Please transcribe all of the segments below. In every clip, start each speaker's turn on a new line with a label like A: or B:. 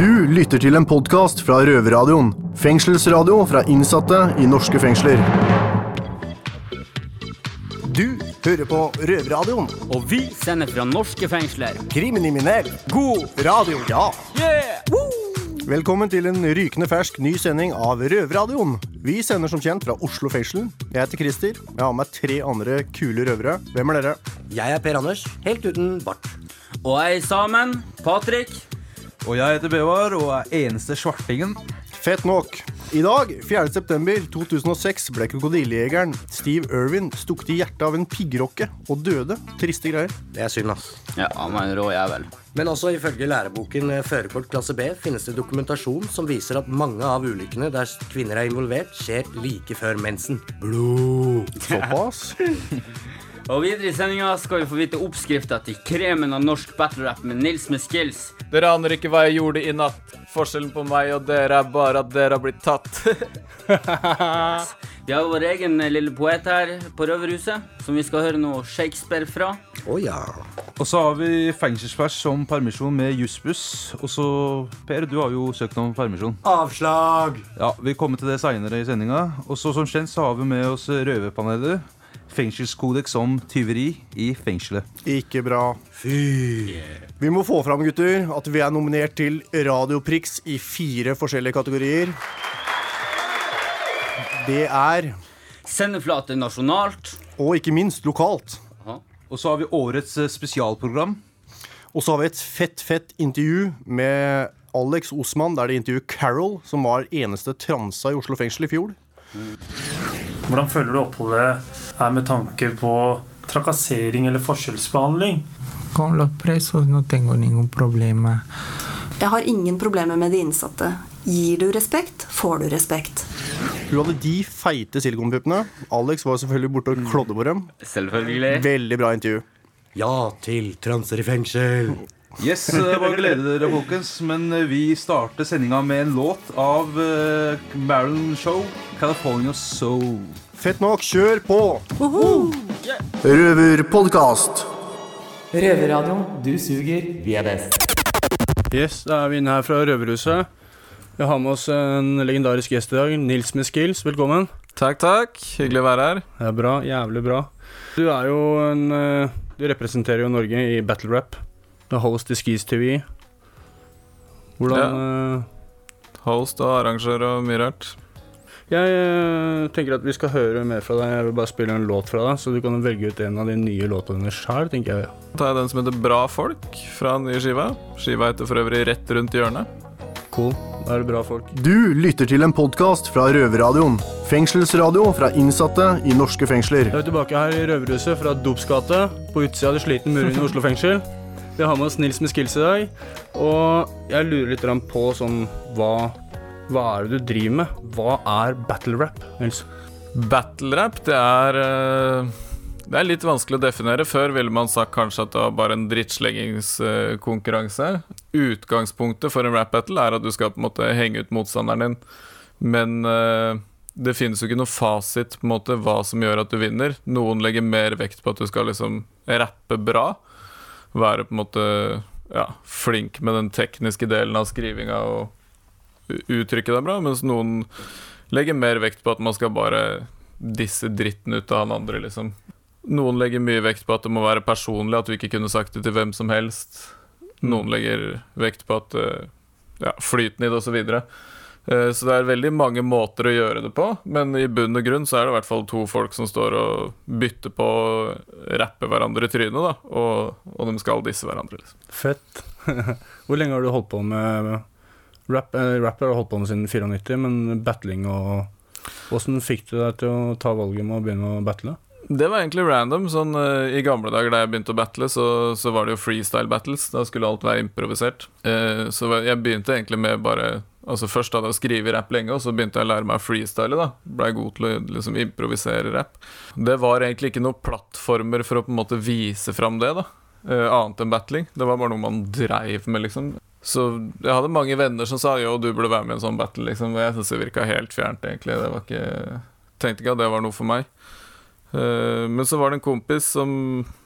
A: Du lytter til en podkast fra Røverradioen. Fengselsradio fra innsatte i norske fengsler. Du hører på Røverradioen.
B: Og vi sender fra norske fengsler.
A: Kriminell.
B: God
A: Radio. Ja.
B: yeah!
A: Velkommen til en rykende fersk ny sending av Røverradioen. Vi sender som kjent fra Oslo fengsel. Jeg heter Christer. Jeg har med tre andre kule røvere. Hvem er dere?
C: Jeg er Per Anders, helt uten bart.
B: Og jeg er sammen, Patrick.
D: Og jeg heter Bevar og er eneste svartingen.
A: Fett nok. I dag, 4.9.2006, ble krokodillejegeren Steve Irwin stukket i hjertet av en piggrokke og døde. Triste greier.
C: Det er synd, ass.
B: Ja, han var en rå jævel.
C: Men også ifølge læreboken eh, Førerkort klasse B finnes det dokumentasjon som viser at mange av ulykkene der kvinner er involvert, skjer like før mensen. Blod.
A: Såpass.
B: Og videre i sendinga skal vi få vite oppskrifta til kremen av norsk battle-rap med Nils med skills.
E: Dere aner ikke hva jeg gjorde i natt. Forskjellen på meg og dere er bare at dere har blitt tatt.
B: Vi har vår egen eh, lille poet her på Røverhuset, som vi skal høre noe Shakespeare fra.
C: Å ja.
D: Og så har vi fengselsvers om permisjon med Jussbuss. Og så, Per, du har jo søkt om permisjon.
C: Avslag.
D: Ja, Vi kommer til det seinere i sendinga. Og så som kjent så har vi med oss Røverpanelet. Fengselskodeks om tyveri i fengselet.
A: Ikke bra.
C: Fy.
A: Vi må få fram, gutter, at vi er nominert til Radioprix i fire forskjellige kategorier. Det er,
B: Sendeflate nasjonalt.
A: og ikke minst lokalt.
D: Og så har vi årets eh, spesialprogram.
A: Og så har vi et fett, fett intervju med Alex Osman, der de intervjuer Carol, som var eneste transa i Oslo fengsel i fjor.
F: Hvordan føler du oppholdet er med tanke på trakassering eller forskjellsbehandling?
G: Con los presos no tengo ningún problema.
H: Jeg har ingen problemer med de innsatte. Gir du respekt, får du respekt.
A: Hun hadde de feite silikonpuppene. Alex var selvfølgelig borte og klådde på dem.
B: Selvfølgelig.
A: Veldig bra intervju.
C: Ja til transer i fengsel.
D: Yes, bare var glede dere, folkens. Men eh, vi starter sendinga med en låt av Marilyn Show, 'California Soul'.
A: Fett nok, kjør på! Røverpodkast.
I: Røverradioen, du suger, vi er best.
J: Yes, da er vi inne her fra Røverhuset. Vi har med oss en legendarisk gjest i dag, Nils med skills. Velkommen.
E: takk, takk. Hyggelig å være her.
J: Det er bra, jævlig bra. Du er jo en eh, Du representerer jo Norge i battle rap. Du er host i Skis TV. Hvordan ja.
E: Host og arrangør og mye rart.
J: Jeg eh, tenker at vi skal høre mer fra deg. Jeg vil bare spille en låt fra deg, så du kan velge ut en av de nye låtene dine sjøl, tenker jeg.
E: Da tar jeg den som heter Bra folk fra den nye skiva. Skiva heter for øvrig Rett rundt hjørnet.
J: Cool. Da er det bra folk.
A: Du lytter til en podkast fra Røverradioen. Fengselsradio fra innsatte i norske fengsler.
J: Vi er tilbake her i Røverhuset fra Dops gate, på utsida av de slitne murene i Oslo fengsel. Vi har med oss Nils med skills i dag, og jeg lurer litt på sånn hva, hva er det du driver med? Hva er battle rap, Nils?
E: Battle-rap, det er eh, Det er litt vanskelig å definere. Før ville man sagt kanskje at det var bare en drittsleggingskonkurranse. Utgangspunktet for en rap-battle er at du skal på en måte henge ut motstanderen din, men eh, det finnes jo ikke noe fasit på en måte hva som gjør at du vinner. Noen legger mer vekt på at du skal liksom rappe bra. Være på en måte ja, flink med den tekniske delen av skrivinga og uttrykke deg bra, mens noen legger mer vekt på at man skal bare disse dritten ut av han andre, liksom. Noen legger mye vekt på at det må være personlig, at du ikke kunne sagt det til hvem som helst. Noen legger vekt på at eh, ja, flyten i det, og så. Eh, Så det er veldig mange måter å gjøre det på, men i bunn og grunn så er det i hvert fall to folk som står og bytter på å rappe hverandre i trynet, da, og, og de skal disse hverandre. Liksom.
J: Fett. Hvor lenge har du holdt på med rap? Eh, rap har holdt på med siden 94, men battling og Åssen fikk du deg til å ta valget med å begynne å battle?
E: Det var egentlig random. Sånn, uh, I gamle dager da jeg begynte å battle, så, så var det jo freestyle battles. Da skulle alt være improvisert. Uh, så jeg begynte egentlig med bare Altså Først hadde jeg skrevet rapp lenge, og så begynte jeg å lære meg å freestyle. da Blei god til å liksom improvisere rapp. Det var egentlig ikke noen plattformer for å på en måte vise fram det, da Uh, annet enn battling. Det var bare noe man dreiv med, liksom. Så jeg hadde mange venner som sa jo, du burde være med i en sånn battle, liksom. Og jeg syntes det virka helt fjernt, egentlig. Det var ikke Tenkte ikke at det var noe for meg. Eh, men så var det en kompis som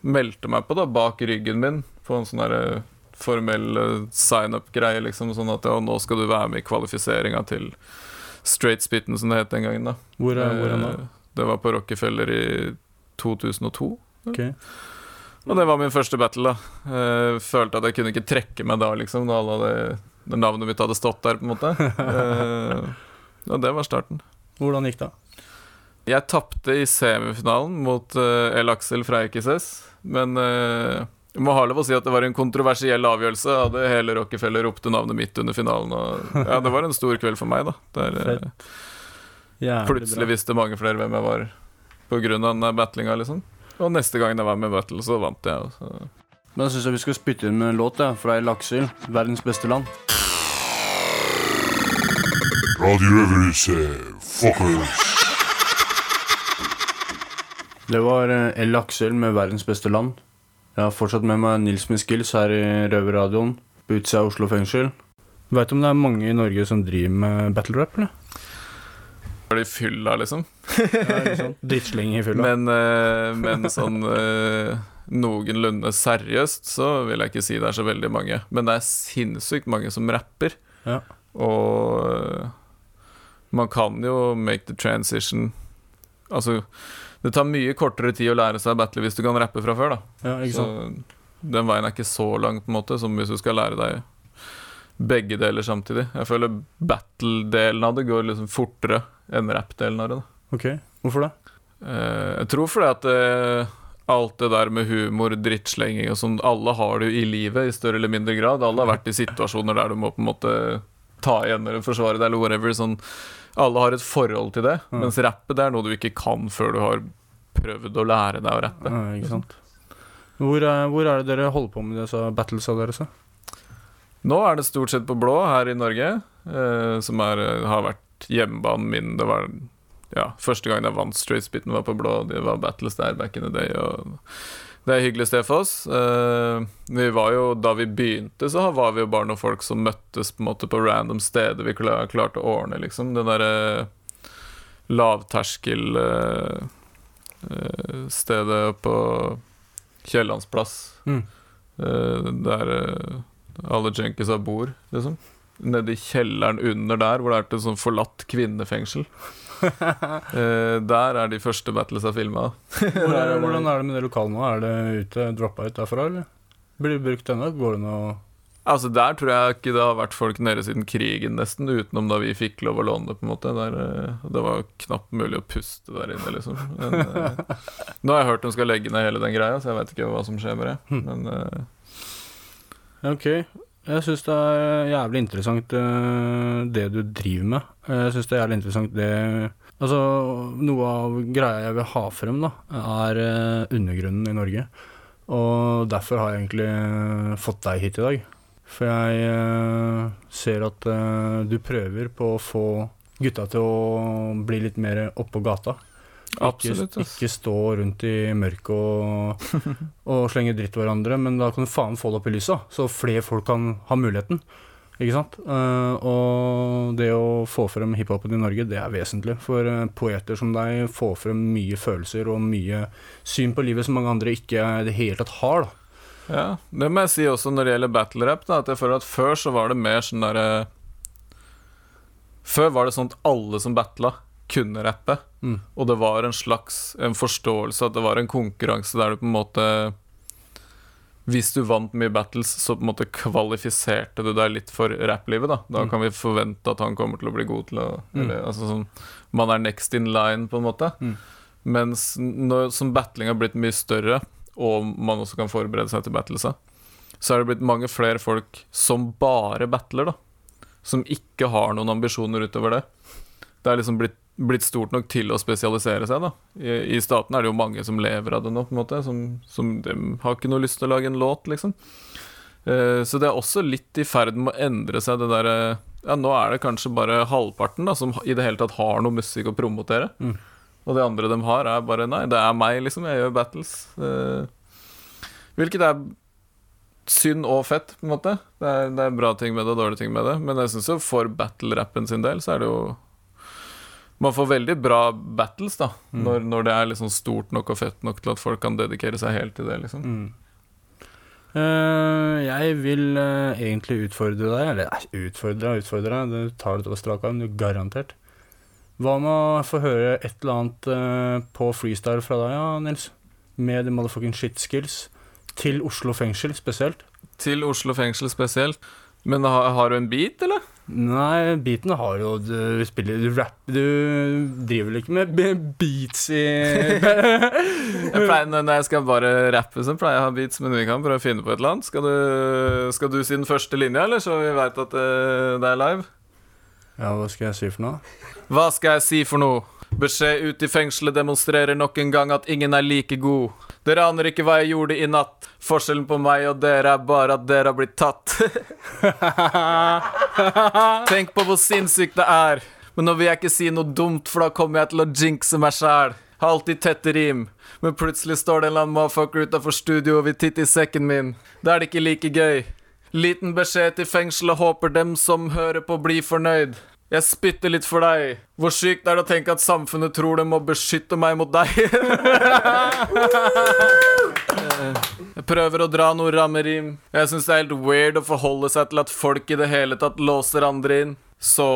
E: meldte meg på da bak ryggen min på en sånn derre formell eh, sign-up-greie, liksom. Sånn at ja, nå skal du være med i kvalifiseringa til Straight Spitten, som det het den gangen. da
J: Hvor er- hvor er det?
E: Eh, Det var på Rockefeller i 2002.
J: Ok.
E: Og det var min første battle, da. Eh, følte at jeg kunne ikke trekke meg da, liksom, da alle når navnet mitt hadde stått der, på en måte. Eh, og det var starten.
J: Hvordan gikk det?
E: Jeg tapte i semifinalen mot uh, El Aksel fra XS, men eh, jeg må ha lov å si at det var en kontroversiell avgjørelse. Hadde hele Rockefeller ropte navnet mitt under finalen. Og, ja, det var en stor kveld for meg, da. Der, eh, plutselig
J: bra.
E: visste mange flere hvem jeg var av den battlinga, liksom. Og neste gang jeg var med battle, så vant jeg. Også.
J: Men jeg syns vi skal spytte inn med en låt ja, fra Laksel, verdens beste land.
K: Radio Røverhuset, fuckers.
J: Det var El Aksel med 'Verdens beste land'. Jeg har fortsatt med meg Nils med skills her i Røverradioen på utsida av Oslo fengsel. Veit du om det er mange i Norge som driver med battle rap, eller?
E: Var det i fylla, liksom?
J: Drittsling i fylla.
E: Men, uh, men sånn uh, noenlunde seriøst så vil jeg ikke si det er så veldig mange. Men det er sinnssykt mange som rapper.
J: Ja.
E: Og man kan jo make the transition Altså, det tar mye kortere tid å lære seg battle hvis du kan rappe fra før, da.
J: Ja, ikke
E: så den veien er ikke så lang, på en måte, som hvis du skal lære deg begge deler samtidig. Jeg føler battle-delen av det går liksom fortere det. da
J: Ok, Hvorfor det?
E: Eh, jeg tror fordi at eh, alt det der med humor, drittslenging og sånn, alle har det jo i livet i større eller mindre grad. Alle har vært i situasjoner der du må på en måte ta igjen eller forsvare deg eller whatever. Sånn, alle har et forhold til det,
J: Ja.
E: mens rappe det er noe du ikke kan før du har prøvd å lære deg å rappe.
J: Ja, ikke sant? Hvor er, hvor er det dere holder på med disse battlesa deres?
E: Nå er det stort sett på blå her i Norge, eh, som er, har vært hjemmebanen min. Det var ja, første gang jeg vant Straight Spitten var på blå. Det var battles der back in the day. Og det er hyggelig sted for oss. Uh, vi var jo, da vi begynte, så var vi jo bare noen folk som møttes på en måte på random steder vi klar, klarte å ordne, liksom. Den derre lavterskel lavterskelstedet uh, stedet på Kiellandsplass.
J: Mm.
E: Eh, der eh, alle junkiesa bor, liksom. Nede i kjelleren under der, hvor det er et sånn forlatt kvinnefengsel. uh, der er de første battlesa filma.
J: Hvor er, hvordan er det med det lokalet nå? Er det ute, droppa ut derfra, eller? Blir det brukt ennå? Går det noe
E: Altså Der tror jeg ikke det har vært folk nede siden krigen, nesten, utenom da vi fikk lov å låne det. på en måte der, eh, Det var knapt mulig å puste der inne, liksom. Men, eh, nå har jeg hørt de skal legge ned hele den greia, så jeg vet ikke hva som skjer med det. Men eh,
J: Ok. Jeg syns det er jævlig interessant eh, det du driver med. Jeg syns det er jævlig interessant det Altså, noe av greia jeg vil ha frem, da, er eh, undergrunnen i Norge. Og derfor har jeg egentlig eh, fått deg hit i dag. For jeg ser at du prøver på å få gutta til å bli litt mer oppå gata.
E: Absolutt,
J: Ikke, ikke stå rundt i mørket og, og slenge dritt til hverandre, men da kan du faen få det opp i lyset, så flere folk kan ha muligheten. Ikke sant? Eh, og det å få frem hiphopen i Norge, det er vesentlig. For eh, poeter som deg får frem mye følelser og mye syn på livet som mange andre ikke i det hele tatt har. da.
E: Ja, det må jeg si også når det gjelder battle rap, at jeg føler at før så var det mer sånn derre Før var det sånn at alle som battla, kunne rappe.
J: Mm.
E: Og det var en slags en forståelse at det var en konkurranse der du på en måte Hvis du vant mye battles, så på en måte kvalifiserte du deg litt for rapplivet. Da Da
J: Mm.
E: kan vi forvente at han kommer til å bli god til å
J: Mm.
E: altså sånn, Man er next in line, på en måte.
J: Mm.
E: Mens når, som battling har blitt mye større, og man også kan forberede seg til battlesa, så er det blitt mange flere folk som bare battler, da. Som ikke har noen ambisjoner utover det. Det er liksom blitt, blitt stort nok til å spesialisere seg, da. I, I staten er det jo mange som lever av det nå, på en måte. Som, som de har ikke noe lyst til å lage en låt, liksom. Eh, så det er også litt i ferd med å endre seg, det derre Ja, nå er det kanskje bare halvparten da som i det hele tatt har noe musikk å promotere.
J: Mm.
E: Og det andre de har, er bare Nei, det er meg, liksom. Jeg gjør battles. Eh, hvilket er synd og fett, på en måte. Det er, det er bra ting med det og dårlige ting med det. Men jeg syns jo for battle-rappen sin del, så er det jo Man får veldig bra battles, da.
J: Mm.
E: Når, når det er liksom stort nok og fett nok til at folk kan dedikere seg helt til det, liksom.
J: Mm. uh, jeg vil uh, egentlig utfordre deg, eller utfordre deg, utfordre deg, du tar det over strak arm, garantert. Hva med å få høre et eller annet uh, på freestyle fra deg, ja, Nils? Med the motherfucking shit skills. Til Oslo fengsel spesielt.
E: Til Oslo fengsel spesielt. Men har, har du en beat, eller?
J: Nei, beaten har jo Du spiller du rap Du driver vel ikke med beats i
E: Jeg pleier, når jeg skal bare rappe, så pleier jeg å ha beats, men vi kan prøve å finne på et eller annet. Skal du, skal du si den første linja, eller så vi veit at det, det er live?
J: Ja, hva skal jeg si for noe?
E: Hva skal jeg si for noe? Beskjed ut i fengselet demonstrerer nok en gang at ingen er like god. Dere aner ikke hva jeg gjorde i natt. Forskjellen på meg og dere er bare at dere har blitt tatt. Tenk på hvor sinnssykt det er. Men nå vil jeg ikke si noe dumt, for da kommer jeg til å jinxe meg sjæl. Har alltid tette rim. Men plutselig står det en eller annen motherfucker utafor studio og vil titte i sekken min. Da er det ikke like gøy. Liten beskjed til fengselet, håper dem som hører på, blir fornøyd. Jeg spytter litt for deg. Hvor sykt er det å tenke at samfunnet tror det må beskytte meg mot deg? Jeg prøver å dra noe rammerim. Jeg syns det er helt weird å forholde seg til at folk i det hele tatt låser andre inn. Så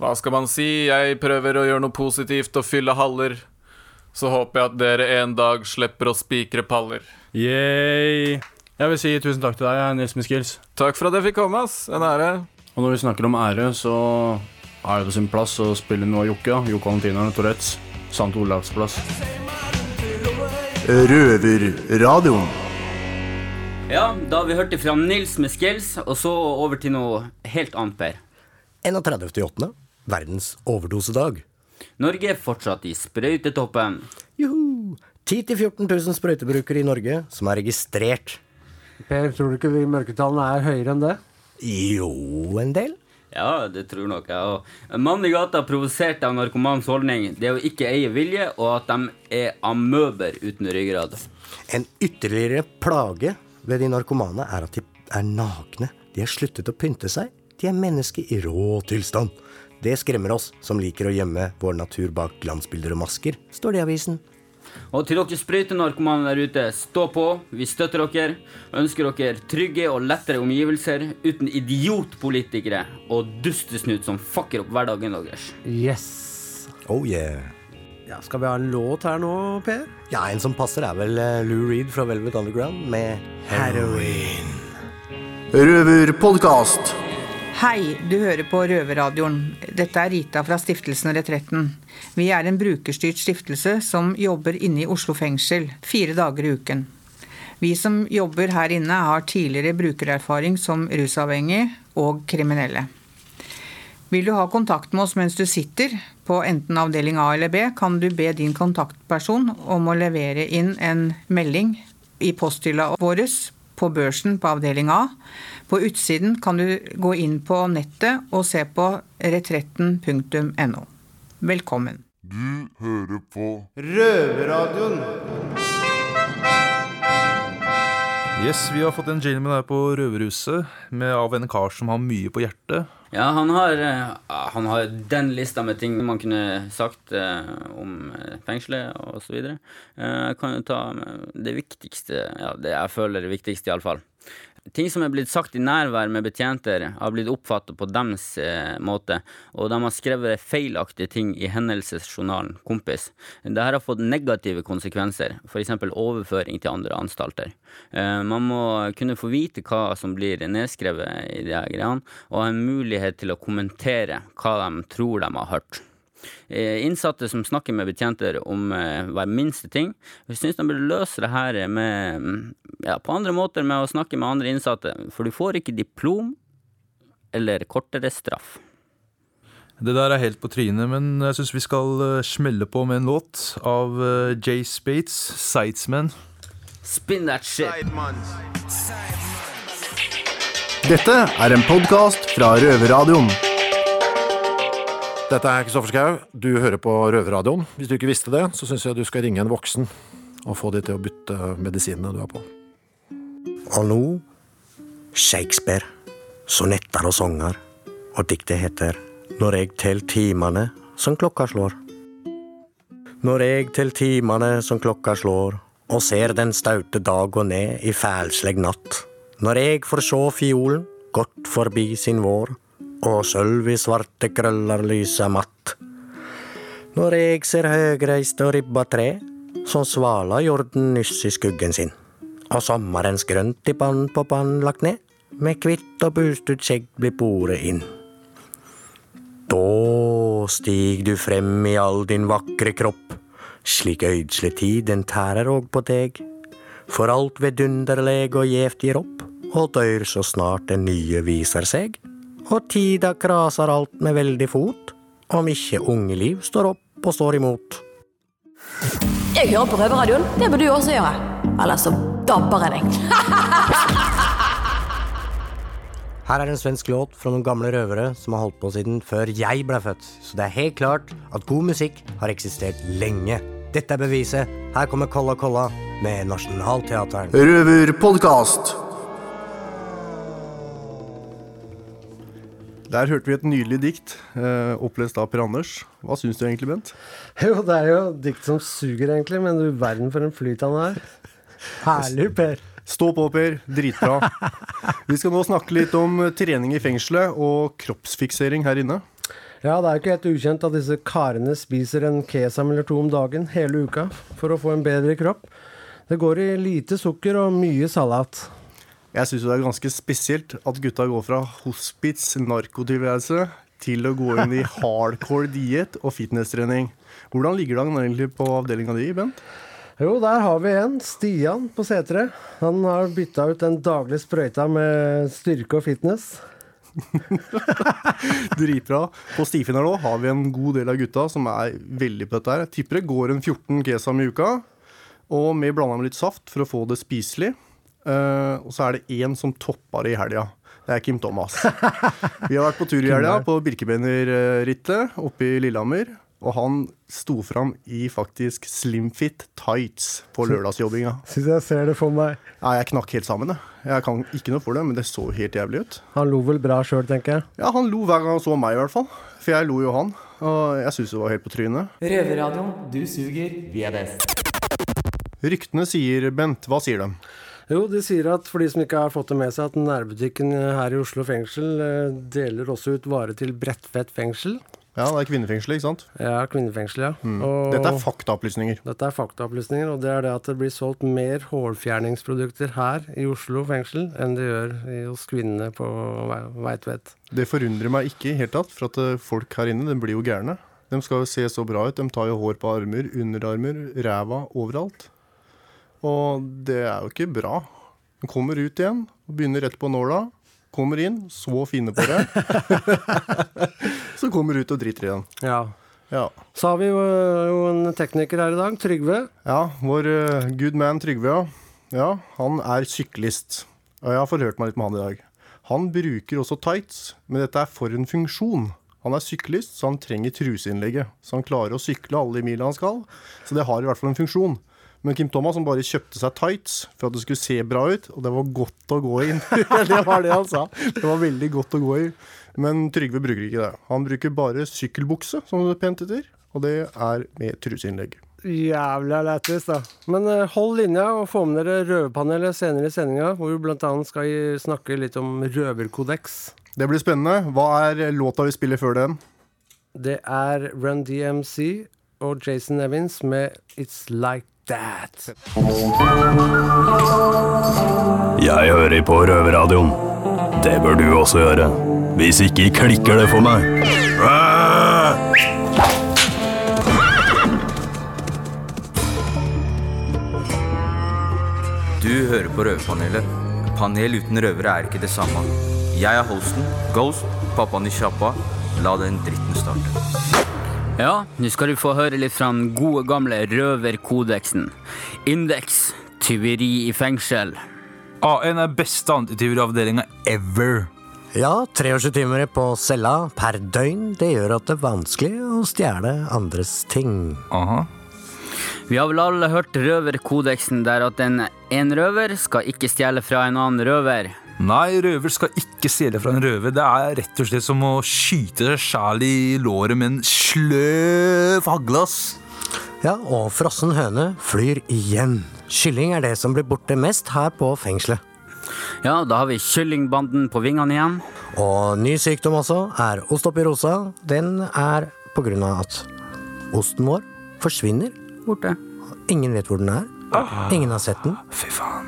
E: Hva skal man si? Jeg prøver å gjøre noe positivt og fylle haller. Så håper jeg at dere en dag slipper å spikre paller.
J: Yay. Jeg vil si tusen takk til deg, Nils Miskils.
E: Takk for at jeg fikk komme, ass. En ære.
J: Og når vi snakker om ære, så er det på sin plass å spille noe av Jokke. Jokke Valentinerne, Tourettes. St. Olavs plass.
A: Røverradioen.
B: Ja, da har vi hørt det fra Nils med Skjells, og så over til noe helt annet, Per.
C: 31.8. Verdens overdosedag.
B: Norge er fortsatt i sprøytetoppen.
C: Juhu! 10 000-14 000 sprøytebrukere i Norge som er registrert.
L: Per, tror du ikke vi mørketallene er høyere enn det?
C: Jo, en del.
B: Ja, det tror nok jeg òg. Mannen i gata provoserte provosert av narkomans holdning. Det å ikke eie vilje, og at de er amøber uten ryggrad.
C: En ytterligere plage ved de narkomane er at de er nakne. De har sluttet å pynte seg. De er mennesker i rå tilstand. Det skremmer oss som liker å gjemme vår natur bak glansbilder og masker, står det i avisen.
B: Og til dere sprøytenarkomane der ute, stå på. Vi støtter dere. Ønsker dere trygge og lettere omgivelser uten idiotpolitikere og dustesnut som fucker opp hverdagen deres.
L: Yes.
C: Oh yeah.
L: Ja, skal vi ha en låt her nå, Per?
C: Ja, en som passer er vel eh, Lou Reed fra Velvet Underground med Heroin.
A: Røverpodkast.
M: Hei, du hører på Røverradioen. Dette er Rita fra Stiftelsen Retretten. Vi er en brukerstyrt stiftelse som jobber inne i Oslo fengsel fire dager i uken. Vi som jobber her inne har tidligere brukererfaring som rusavhengig og kriminelle. Vil du ha kontakt med oss mens du sitter på enten avdeling A eller B, kan du be din kontaktperson om å levere inn en melding i posthylla vår på børsen på avdeling A. På utsiden kan du gå inn på nettet og se på retretten.no. Velkommen.
K: Du hører på
A: Røverradioen.
D: Yes, Vi har fått en gentleman her på Røverhuset med av en kar som har mye på hjertet.
B: Ja, han har, eh, han har den lista med ting man kunne sagt eh, om eh, fengselet. Eh, Jeg kan jo ta det viktigste, ja, det jeg føler er det viktigste iallfall. Ting som er blitt sagt i nærvær med betjenter, har blitt oppfattet på deres eh, måte, og de har skrevet feilaktige ting i hendelsesjournalen Kompis. Dette har fått negative konsekvenser, f.eks. overføring til andre anstalter. Eh, man må kunne få vite hva som blir nedskrevet i de her greiene, og ha en mulighet til å kommentere hva de tror de har hørt. Eh, Innsatte som snakker med betjenter om eh, hver minste ting, Vi syns de burde løse det her med, mm, ja, på andre måter med å snakke med andre innsatte, for du får ikke diplom eller kortere straff.
D: Det der er helt på trynet, men jeg syns vi skal eh, smelle på med en låt av Jay Spates, 'Sightsman'.
B: Spin that shit.
A: Dette er en podkast fra Røverradioen.
N: Dette er Kristoffer Schau. Du hører på Røverradioen. Hvis du ikke visste det, så syns jeg du skal ringe en voksen og få de til å bytte medisinene du har på.
C: Og nå Shakespeare. Sonetter og sanger. Og diktet heter Når jeg tel timene som klokka slår. Når jeg tel timene som klokka slår, og ser den staute dag gå ned i fælsleg natt. Når eg får sjå fiolen gått forbi sin vår, og sølv i svarte krøller lyser matt. Når eg ser høgreist og ribba tre, som svala jorden nyss i skuggen sin, og sommerens grønt i pann på pann lagt ned, med kvitt og bustut skjegg blir boret inn. Da stig du frem i all din vakre kropp, slik øydsle tid tærer òg på deg. For alt vedunderleg og gjevt gir opp, og dør så snart den nye viser seg. Og tida krasar alt med veldig fot, om ikke ungeliv står opp og står imot.
O: Jeg hører på Røverradioen. Det bør du også gjøre. Eller så dabber jeg deg.
C: Her er en svensk låt fra noen gamle røvere som har holdt på siden før jeg ble født. Så det er helt klart at god musikk har eksistert lenge. Dette er beviset. Her kommer Kolla Kolla med Nationaltheateren.
A: Røverpodkast. Der hørte vi et nydelig dikt, eh, opplest av Per Anders. Hva syns du egentlig, Bent?
L: Jo, det er jo dikt som suger, egentlig, men du verden for en flyt han er. Herlig, Per.
A: Stå på, Per. Dritbra. Vi skal nå snakke litt om trening i fengselet og kroppsfiksering her inne.
L: Ja, det er ikke helt ukjent at disse karene spiser en kesam eller to om dagen hele uka for å få en bedre kropp. Det går i lite sukker og mye salat.
A: Jeg syns det er ganske spesielt at gutta går fra hospits, narkotilværelse, til å gå inn i hardcore diett og fitnesstrening. Hvordan ligger det an egentlig på avdelinga di, Bent?
L: Jo, der har vi en. Stian på C3. Han har bytta ut den daglige sprøyta med styrke og fitness.
A: Dritbra. På Stifinner nå har vi en god del av gutta som er veldig på dette her. Tipper det går en 14 kesam i uka, og vi blanda med litt saft for å få det spiselig. Eh, og så er det én som topper det i helga. Det er Kim Thomas. Vi har vært på tur i helga på Birkebeinerrittet oppe i Lillehammer. Og han sto fram i faktisk slimfit tights på lørdagsjobbinga.
L: Syns jeg ser det for meg.
A: Nei, jeg knakk helt sammen, jeg. Jeg kan ikke noe for det, men det så helt jævlig ut.
L: Han lo vel bra sjøl, tenker jeg.
A: Ja, han lo hver gang han så meg, i hvert fall. For jeg lo jo han. Og jeg syns det var helt på trynet.
I: Røverradioen. Du suger. Vi er best.
A: Ryktene sier, Bent, hva sier de?
L: Jo, de sier at for de som ikke har fått det med seg, at nærbutikken her i Oslo fengsel eh, deler også ut vare til Bredtvet fengsel.
A: Ja, det er kvinnefengsel, ikke sant?
L: Ja, kvinnefengsel, ja.
A: Mm. Dette er faktaopplysninger.
L: Dette er faktaopplysninger, og det er det at det blir solgt mer hårfjerningsprodukter her i Oslo fengsel enn det gjør hos kvinnene på Vei- Veitvet.
A: Det forundrer meg ikke i hele tatt, for at eh, folk her inne de blir jo gærne. De skal jo se så bra ut. De tar jo hår på armer, underarmer, ræva, overalt. Og det er jo ikke bra. De kommer ut igjen og begynner rett på nåla. Kommer inn, så fine på det. så kommer ut og driter igjen.
L: Ja.
A: Ja.
L: Så har vi jo, jo en tekniker her i dag, Trygve.
A: Ja, vår uh, good man Trygve, ja. ja. Han er syklist. Og jeg har forhørt meg litt med han i dag. Han bruker også tights, men dette er for en funksjon. Han er syklist, så han trenger truseinnlegget. Så han klarer å sykle alle de milene han skal. Så det har i hvert fall en funksjon. Men Kim Thomas han bare kjøpte seg tights for at det skulle se bra ut, og det var godt å gå inn. det var det han sa. Det var veldig godt å gå i. Men Trygve bruker ikke det. Han bruker bare sykkelbukse, som det pent heter. Og det er med truseinnlegg.
L: Jævla lættis, da. Men eh, hold linja og få med dere Røverpanelet senere i sendinga, hvor vi bl.a. skal snakke litt om røverkodeks.
A: Det blir spennende. Hva er låta vi spiller før den?
L: Det er Run DMC og Jason Evans med It's Like That.
P: Jeg hører på Røverradioen. Det bør du også gjøre. Hvis ikke klikker det for meg.
Q: Du hører på Røverpanelet. Panel uten røvere er ikke det samme. Jeg er Holsten, Ghost, pappaen i sjappa. La den dritten starte.
B: Ja, nå skal du få høre litt fra den gode gamle røverkodeksen. Indeks tyveri i fengsel.
D: AN er beste antityveriavdelinga ever.
C: Ja, 23 timer på cella per døgn, det gjør at det er vanskelig å stjele andres ting. Aha.
B: Vi har vel alle hørt røverkodeksen der at en, en røver skal ikke stjele fra en annen røver.
D: Nei, røver skal ikke stjele fra en røver. Det er rett og slett som å skyte seg sjæl i låret med en sløv hagle, ass.
C: Ja, og frossen høne flyr igjen. Kylling er det som blir borte mest her på fengselet.
B: Ja, da har vi kyllingbanden på vingene igjen.
C: Og ny sykdom også er ost oppi rosa. Den er på grunn av at osten vår forsvinner.
B: Borte.
C: Ingen vet hvor den er. Ingen har sett den.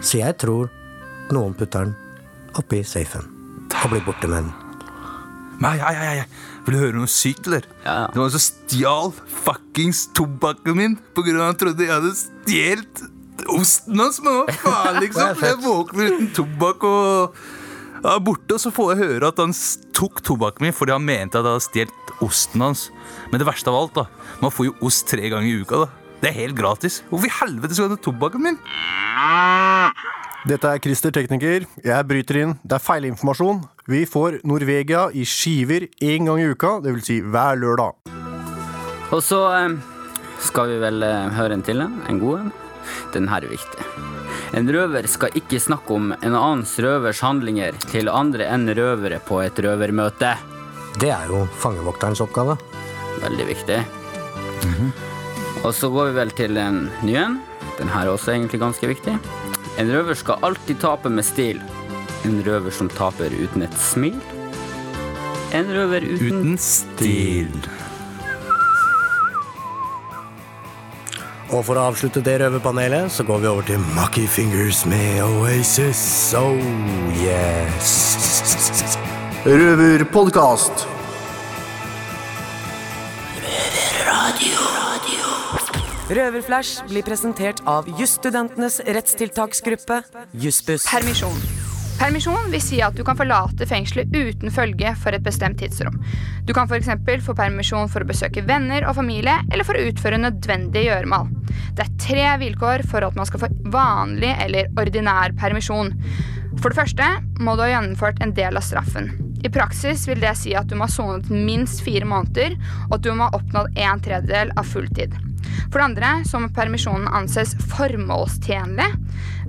C: Så jeg tror noen putter den oppi safen og blir borte med den.
Q: Nei, ei, ei, ei. Vil du høre noe sykt, eller? Det var en som stjal fuckings tobakken min på grunn av at han trodde jeg hadde stjålet osten hans. Men hva faen, liksom? Jeg våkner uten tobakk og er borte, og så får jeg høre at han tok tobakken min fordi han mente at jeg hadde stjålet osten hans. Men det verste av alt, da. Man får jo ost tre ganger i uka, da. Det er helt gratis. Hvorfor i helvete skal du ha tobakken min?
A: Dette er Christer Tekniker. Jeg bryter inn. Det er feilinformasjon. Vi får Norvegia i skiver én gang i uka, dvs. Si hver lørdag.
B: Og så eh, skal vi vel eh, høre en til en. En god en. Den her er viktig. En røver skal ikke snakke om en annens røvers handlinger til andre enn røvere på et røvermøte.
C: Det er jo fangevokterens oppgave.
B: Veldig viktig. Og så går vi vel til en ny en. Den her er også egentlig ganske viktig. En røver skal alltid tape med stil. En røver som taper uten et smil. En røver uten,
Q: uten stil.
C: Og for å avslutte det røverpanelet, så går vi over til Mucky Fingers med Oasis. Oh yes.
A: Røverpodkast.
R: Røverflash blir presentert av jusstudentenes rettstiltaksgruppe, Jussbuss.
S: Permisjon. Permisjon vil si at du kan forlate fengselet uten følge for et bestemt tidsrom. Du kan f.eks. få permisjon for å besøke venner og familie, eller for å utføre nødvendige gjøremål. Det er tre vilkår for at man skal få vanlig eller ordinær permisjon. For det første må du ha gjennomført en del av straffen. I praksis vil det si at du må ha sonet minst fire måneder, og at du må ha oppnådd en tredjedel av fulltid. For det andre så må permisjonen anses formålstjenlig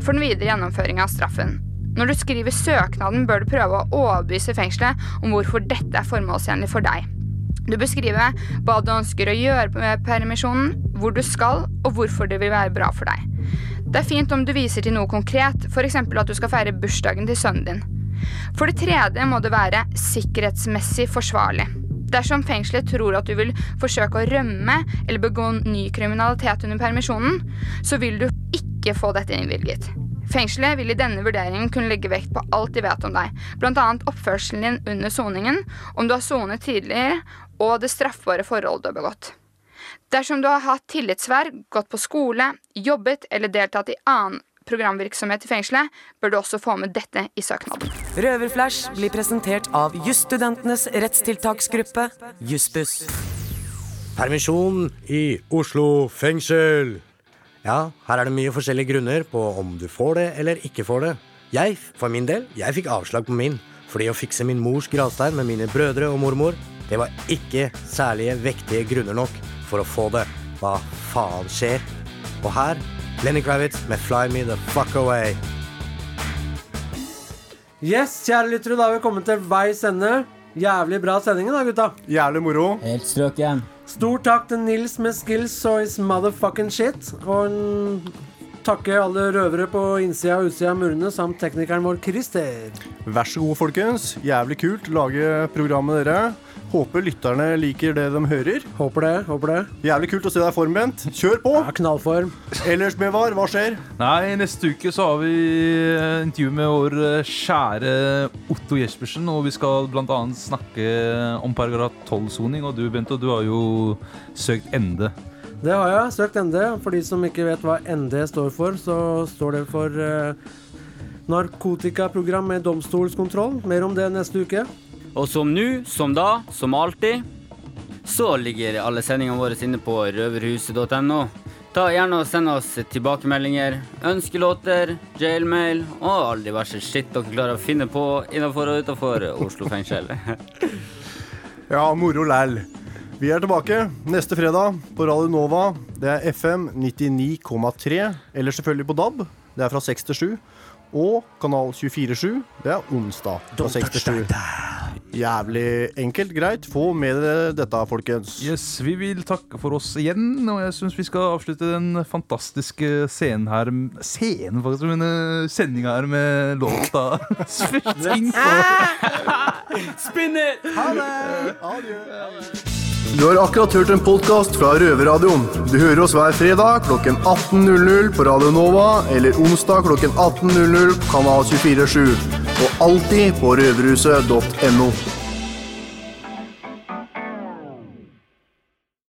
S: for den videre gjennomføringa av straffen. Når du skriver søknaden, bør du prøve å overbevise fengselet om hvorfor dette er formålstjenlig for deg. Du bør skrive hva du ønsker å gjøre med permisjonen, hvor du skal, og hvorfor det vil være bra for deg. Det er fint om du viser til noe konkret, f.eks. at du skal feire bursdagen til sønnen din. For det tredje må det være sikkerhetsmessig forsvarlig. Dersom fengselet tror at du vil forsøke å rømme eller begå ny kriminalitet under permisjonen, så vil du ikke få dette innvilget. Fengselet vil i denne vurderingen kunne legge vekt på alt de vet om deg, bl.a. oppførselen din under soningen, om du har sonet tidligere, og det straffbare forholdet du har begått. Dersom du har hatt tillitsverv, gått på skole, jobbet eller deltatt i annen programvirksomhet i fengselet, bør du også få med dette i søknaden.
R: Røverflash blir presentert av jusstudentenes rettstiltaksgruppe, Jussbuss.
C: Permisjon i Oslo fengsel. Ja, her er det mye forskjellige grunner på om du får det eller ikke får det. Jeg, for min del, jeg fikk avslag på min, fordi å fikse min mors gravstein med mine brødre og mormor, det var ikke særlige vektige grunner nok for å få det. Hva faen skjer? Og her, Lenny Kravitz med Fly Me The Fuck Away.
L: Yes, kjære lyttere, da har vi kommet til veis ende. Jævlig bra sending da, gutta.
A: Jævlig moro.
B: Helt strøken.
L: Stor takk til Nils med skills og his motherfucking shit. Og en takke alle røvere på innsida og utsida av murene, samt teknikeren vår Christer.
A: Vær så god, folkens. Jævlig kult lage programmet dere. Håper lytterne liker det de hører.
L: Håper det. håper det
A: Jævlig kult å se deg formbent. Kjør på!
L: Ja, knallform.
A: Ellers, Bevar, hva skjer?
D: Nei, neste uke så har vi eh, intervju med vår eh, kjære Otto Jespersen. Og vi skal bl.a. snakke om paragraf 12-soning. Og du, Bento, du har jo søkt ende.
L: Det har jeg. Søkt ND. For de som ikke vet hva ND står for, så står det for eh, narkotikaprogram med domstolskontroll. Mer om det neste uke.
B: Og som nå, som da, som alltid, så ligger alle sendingene våre inne på røverhuset.no. Ta gjerne og Send oss tilbakemeldinger, ønskelåter, jailmail og all diverse skitt dere klarer å finne på innenfor og utenfor Oslo fengsel.
A: Ja, moro læl. Vi er tilbake neste fredag på Radio Nova. Det er FM 99,3. Eller selvfølgelig på DAB. Det er fra 6 til 7. Og kanal 24-7. Det er onsdag fra 6 til 7.
L: Jævlig enkelt, greit. Få med dere dette, folkens.
D: Yes, Vi vil takke for oss igjen, og jeg syns vi skal avslutte den fantastiske scenen her Scenen, faktisk, men eh, sendinga her med låta
B: Spinn it!
L: Ha det!
A: Du har akkurat hørt en podkast fra Røverradioen. Du hører oss hver fredag klokken 18.00 på Radio Nova eller onsdag klokken 18.00 på Kanal 247. Og alltid på røverhuset.no.